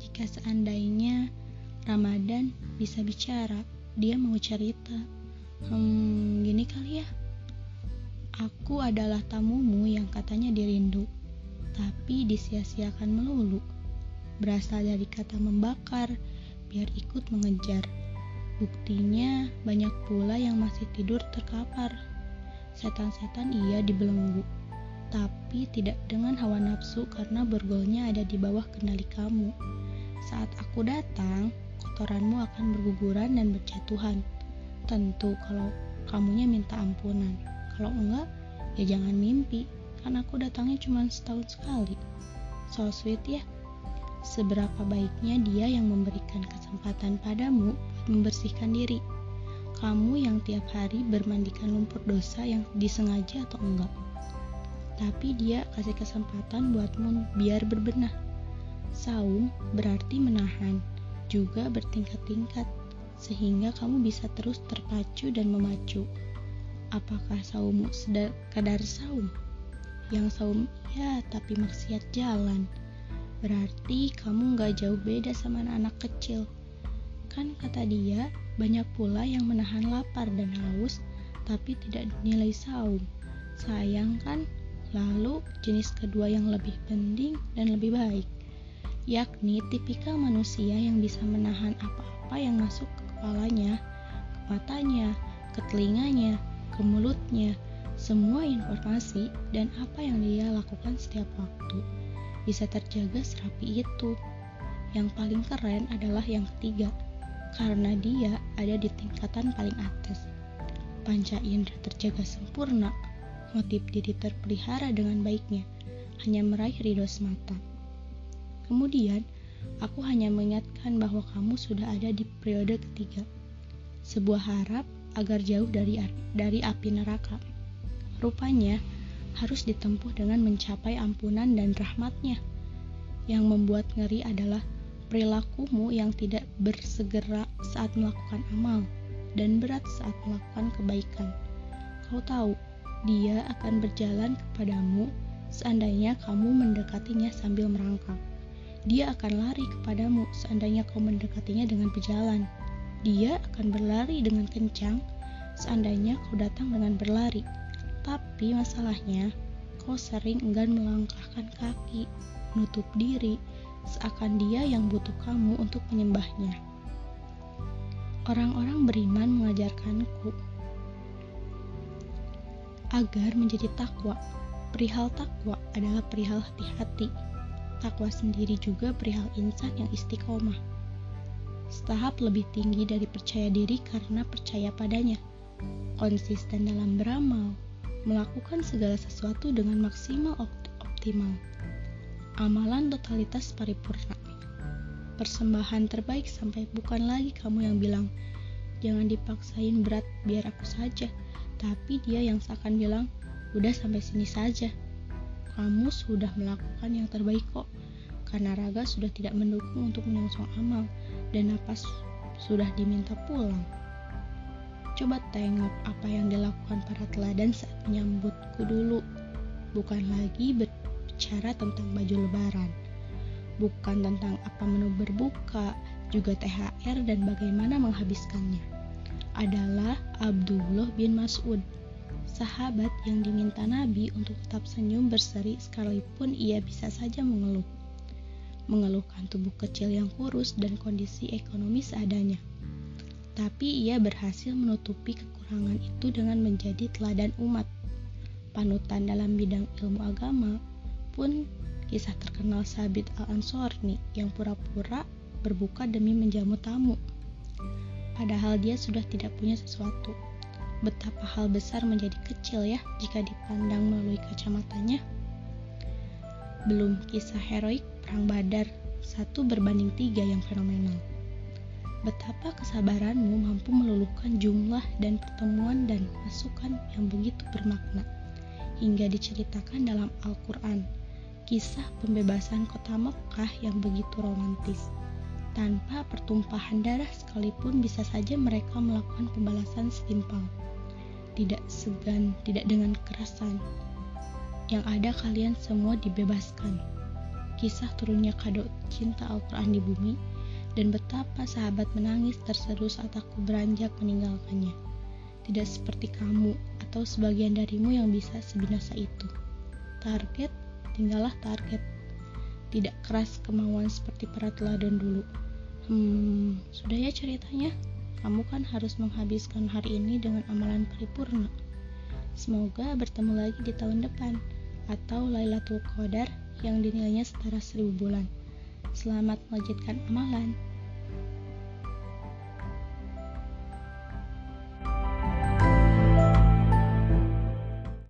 Jika seandainya Ramadan bisa bicara, dia mau cerita. Hmm, gini kali ya. Aku adalah tamumu yang katanya dirindu, tapi disia-siakan melulu. Berasal dari kata membakar, biar ikut mengejar. Buktinya banyak pula yang masih tidur terkapar. Setan-setan ia dibelenggu, tapi tidak dengan hawa nafsu karena borgolnya ada di bawah kendali kamu. Saat aku datang, kotoranmu akan berguguran dan berjatuhan. Tentu kalau kamunya minta ampunan. Kalau enggak, ya jangan mimpi, kan aku datangnya cuma setahun sekali. So sweet ya. Seberapa baiknya dia yang memberikan kesempatan padamu buat membersihkan diri. Kamu yang tiap hari bermandikan lumpur dosa yang disengaja atau enggak. Tapi dia kasih kesempatan buatmu biar berbenah. Saum berarti menahan, juga bertingkat-tingkat, sehingga kamu bisa terus terpacu dan memacu. Apakah saummu sekadar saum? Yang saum ya, tapi maksiat jalan. Berarti kamu gak jauh beda sama anak-anak kecil. Kan kata dia, banyak pula yang menahan lapar dan haus, tapi tidak dinilai saum. Sayang kan? Lalu jenis kedua yang lebih penting dan lebih baik, yakni tipikal manusia yang bisa menahan apa-apa yang masuk ke kepalanya, ke matanya, ke telinganya, ke mulutnya, semua informasi dan apa yang dia lakukan setiap waktu bisa terjaga serapi itu. Yang paling keren adalah yang ketiga, karena dia ada di tingkatan paling atas. Panca indera terjaga sempurna, motif diri terpelihara dengan baiknya, hanya meraih ridho semata. Kemudian, aku hanya mengingatkan bahwa kamu sudah ada di periode ketiga. Sebuah harap agar jauh dari dari api neraka. Rupanya harus ditempuh dengan mencapai ampunan dan rahmatnya. Yang membuat ngeri adalah perilakumu yang tidak bersegera saat melakukan amal dan berat saat melakukan kebaikan. Kau tahu, dia akan berjalan kepadamu seandainya kamu mendekatinya sambil merangkak. Dia akan lari kepadamu seandainya kau mendekatinya dengan berjalan. Dia akan berlari dengan kencang seandainya kau datang dengan berlari. Tapi masalahnya, kau sering enggan melangkahkan kaki, nutup diri, seakan dia yang butuh kamu untuk menyembahnya. Orang-orang beriman mengajarkanku agar menjadi takwa. Perihal takwa adalah perihal hati-hati. Takwa sendiri juga perihal insan yang istiqomah setahap lebih tinggi dari percaya diri karena percaya padanya. Konsisten dalam beramal, melakukan segala sesuatu dengan maksimal optimal. Amalan totalitas paripurna. Persembahan terbaik sampai bukan lagi kamu yang bilang, jangan dipaksain berat biar aku saja. Tapi dia yang seakan bilang, udah sampai sini saja. Kamu sudah melakukan yang terbaik kok karena raga sudah tidak mendukung untuk menyongsong amal dan napas sudah diminta pulang. Coba tengok apa yang dilakukan para teladan saat menyambutku dulu. Bukan lagi berbicara tentang baju lebaran. Bukan tentang apa menu berbuka, juga THR dan bagaimana menghabiskannya. Adalah Abdullah bin Mas'ud, sahabat yang diminta Nabi untuk tetap senyum berseri sekalipun ia bisa saja mengeluh mengeluhkan tubuh kecil yang kurus dan kondisi ekonomi seadanya. Tapi ia berhasil menutupi kekurangan itu dengan menjadi teladan umat. Panutan dalam bidang ilmu agama pun kisah terkenal Sabit Al-Ansorni yang pura-pura berbuka demi menjamu tamu. Padahal dia sudah tidak punya sesuatu. Betapa hal besar menjadi kecil ya jika dipandang melalui kacamatanya. Belum kisah heroik perang Badar satu berbanding tiga yang fenomenal. Betapa kesabaranmu mampu meluluhkan jumlah dan pertemuan dan masukan yang begitu bermakna hingga diceritakan dalam Al-Quran kisah pembebasan kota Mekah yang begitu romantis. Tanpa pertumpahan darah sekalipun bisa saja mereka melakukan pembalasan setimpal. Tidak segan, tidak dengan kekerasan. yang ada kalian semua dibebaskan. Kisah turunnya kado cinta Al-Quran di bumi dan betapa sahabat menangis terseru saat aku beranjak meninggalkannya. Tidak seperti kamu atau sebagian darimu yang bisa sebinasa itu. Target, tinggallah target. Tidak keras kemauan seperti para teladan dulu. Hmm, sudah ya ceritanya. Kamu kan harus menghabiskan hari ini dengan amalan paripurna. Semoga bertemu lagi di tahun depan atau Lailatul Qadar yang dinilainya setara seribu bulan. Selamat melanjutkan amalan.